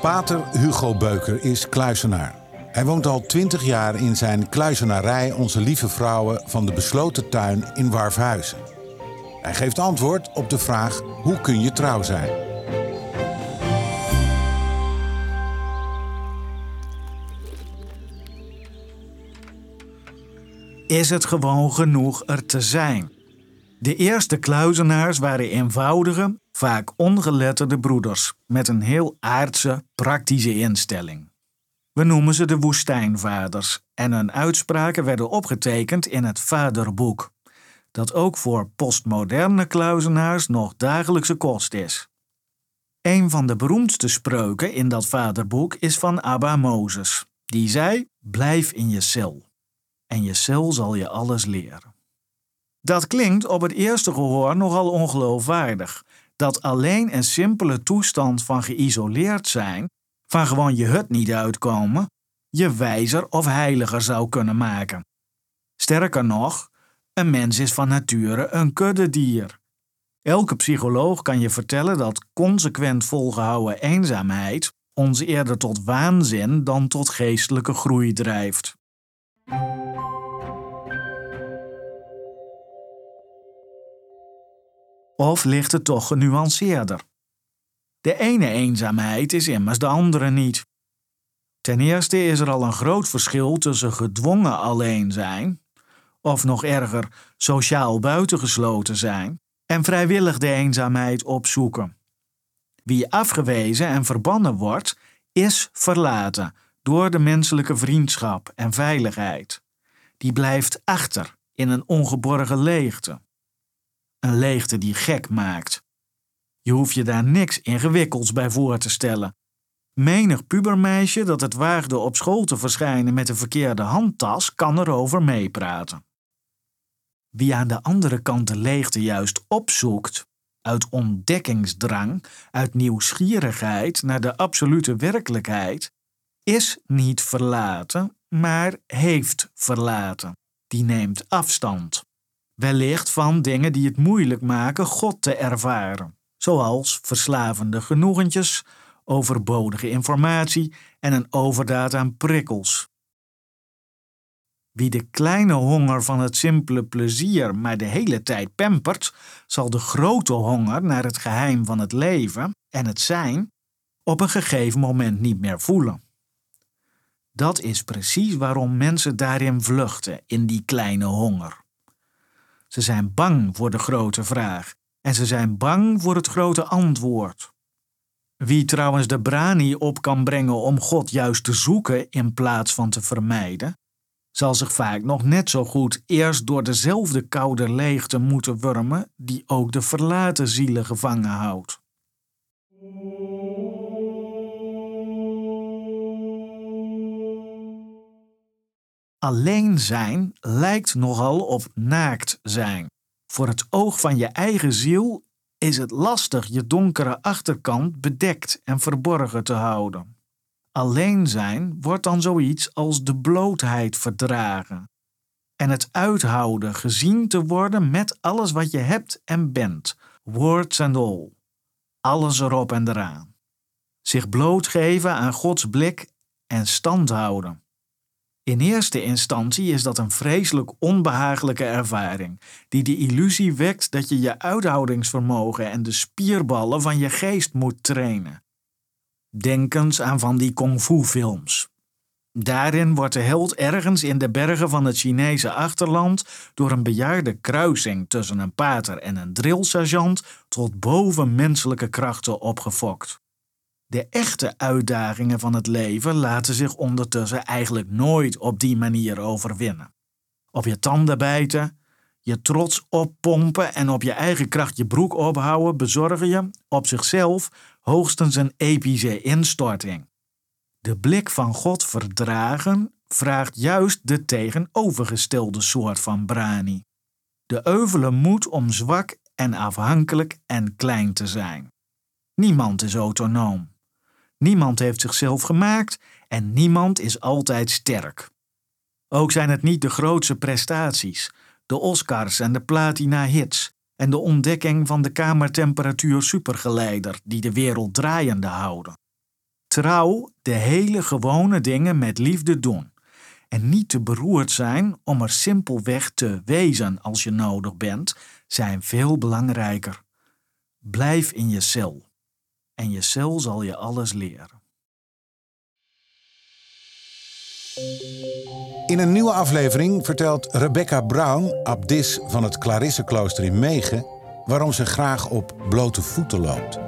Pater Hugo Beuker is kluizenaar. Hij woont al twintig jaar in zijn kluizenarij Onze Lieve Vrouwen van de Besloten Tuin in Warfhuizen. Hij geeft antwoord op de vraag: hoe kun je trouw zijn? Is het gewoon genoeg er te zijn? De eerste kluizenaars waren eenvoudige, vaak ongeletterde broeders met een heel aardse, praktische instelling. We noemen ze de woestijnvaders en hun uitspraken werden opgetekend in het Vaderboek, dat ook voor postmoderne kluizenaars nog dagelijkse kost is. Een van de beroemdste spreuken in dat Vaderboek is van Abba Mozes, die zei: Blijf in je cel, en je cel zal je alles leren. Dat klinkt op het eerste gehoor nogal ongeloofwaardig, dat alleen een simpele toestand van geïsoleerd zijn, van gewoon je hut niet uitkomen, je wijzer of heiliger zou kunnen maken. Sterker nog, een mens is van nature een kuddedier. Elke psycholoog kan je vertellen dat consequent volgehouden eenzaamheid ons eerder tot waanzin dan tot geestelijke groei drijft. Of ligt het toch genuanceerder? De ene eenzaamheid is immers de andere niet. Ten eerste is er al een groot verschil tussen gedwongen alleen zijn, of nog erger, sociaal buitengesloten zijn, en vrijwillig de eenzaamheid opzoeken. Wie afgewezen en verbannen wordt, is verlaten door de menselijke vriendschap en veiligheid. Die blijft achter in een ongeborgen leegte. Een leegte die gek maakt. Je hoeft je daar niks ingewikkelds bij voor te stellen. Menig pubermeisje dat het waagde op school te verschijnen met een verkeerde handtas, kan erover meepraten. Wie aan de andere kant de leegte juist opzoekt, uit ontdekkingsdrang, uit nieuwsgierigheid naar de absolute werkelijkheid, is niet verlaten, maar heeft verlaten. Die neemt afstand wellicht van dingen die het moeilijk maken God te ervaren, zoals verslavende genoegentjes, overbodige informatie en een overdaad aan prikkels. Wie de kleine honger van het simpele plezier maar de hele tijd pampert, zal de grote honger naar het geheim van het leven en het zijn op een gegeven moment niet meer voelen. Dat is precies waarom mensen daarin vluchten, in die kleine honger. Ze zijn bang voor de grote vraag en ze zijn bang voor het grote antwoord. Wie trouwens de brani op kan brengen om God juist te zoeken in plaats van te vermijden, zal zich vaak nog net zo goed eerst door dezelfde koude leegte moeten wurmen die ook de verlaten zielen gevangen houdt. Alleen zijn lijkt nogal op naakt zijn. Voor het oog van je eigen ziel is het lastig je donkere achterkant bedekt en verborgen te houden. Alleen zijn wordt dan zoiets als de blootheid verdragen. En het uithouden gezien te worden met alles wat je hebt en bent, words and all. Alles erop en eraan. Zich blootgeven aan Gods blik en stand houden. In eerste instantie is dat een vreselijk onbehagelijke ervaring, die de illusie wekt dat je je uithoudingsvermogen en de spierballen van je geest moet trainen. Denk eens aan van die kung fu films. Daarin wordt de held ergens in de bergen van het Chinese achterland door een bejaarde kruising tussen een pater en een drillsergeant tot bovenmenselijke krachten opgefokt. De echte uitdagingen van het leven laten zich ondertussen eigenlijk nooit op die manier overwinnen. Op je tanden bijten, je trots oppompen en op je eigen kracht je broek ophouden bezorgen je op zichzelf hoogstens een epische instorting. De blik van God verdragen vraagt juist de tegenovergestelde soort van brani. De euvele moed om zwak en afhankelijk en klein te zijn. Niemand is autonoom. Niemand heeft zichzelf gemaakt en niemand is altijd sterk. Ook zijn het niet de grootste prestaties, de Oscars en de platina hits en de ontdekking van de kamertemperatuur supergeleider die de wereld draaiende houden. Trouw de hele gewone dingen met liefde doen en niet te beroerd zijn om er simpelweg te wezen als je nodig bent, zijn veel belangrijker. Blijf in je cel en je cel zal je alles leren. In een nieuwe aflevering vertelt Rebecca Brown, abdis van het Clarisseklooster in Megen, waarom ze graag op blote voeten loopt.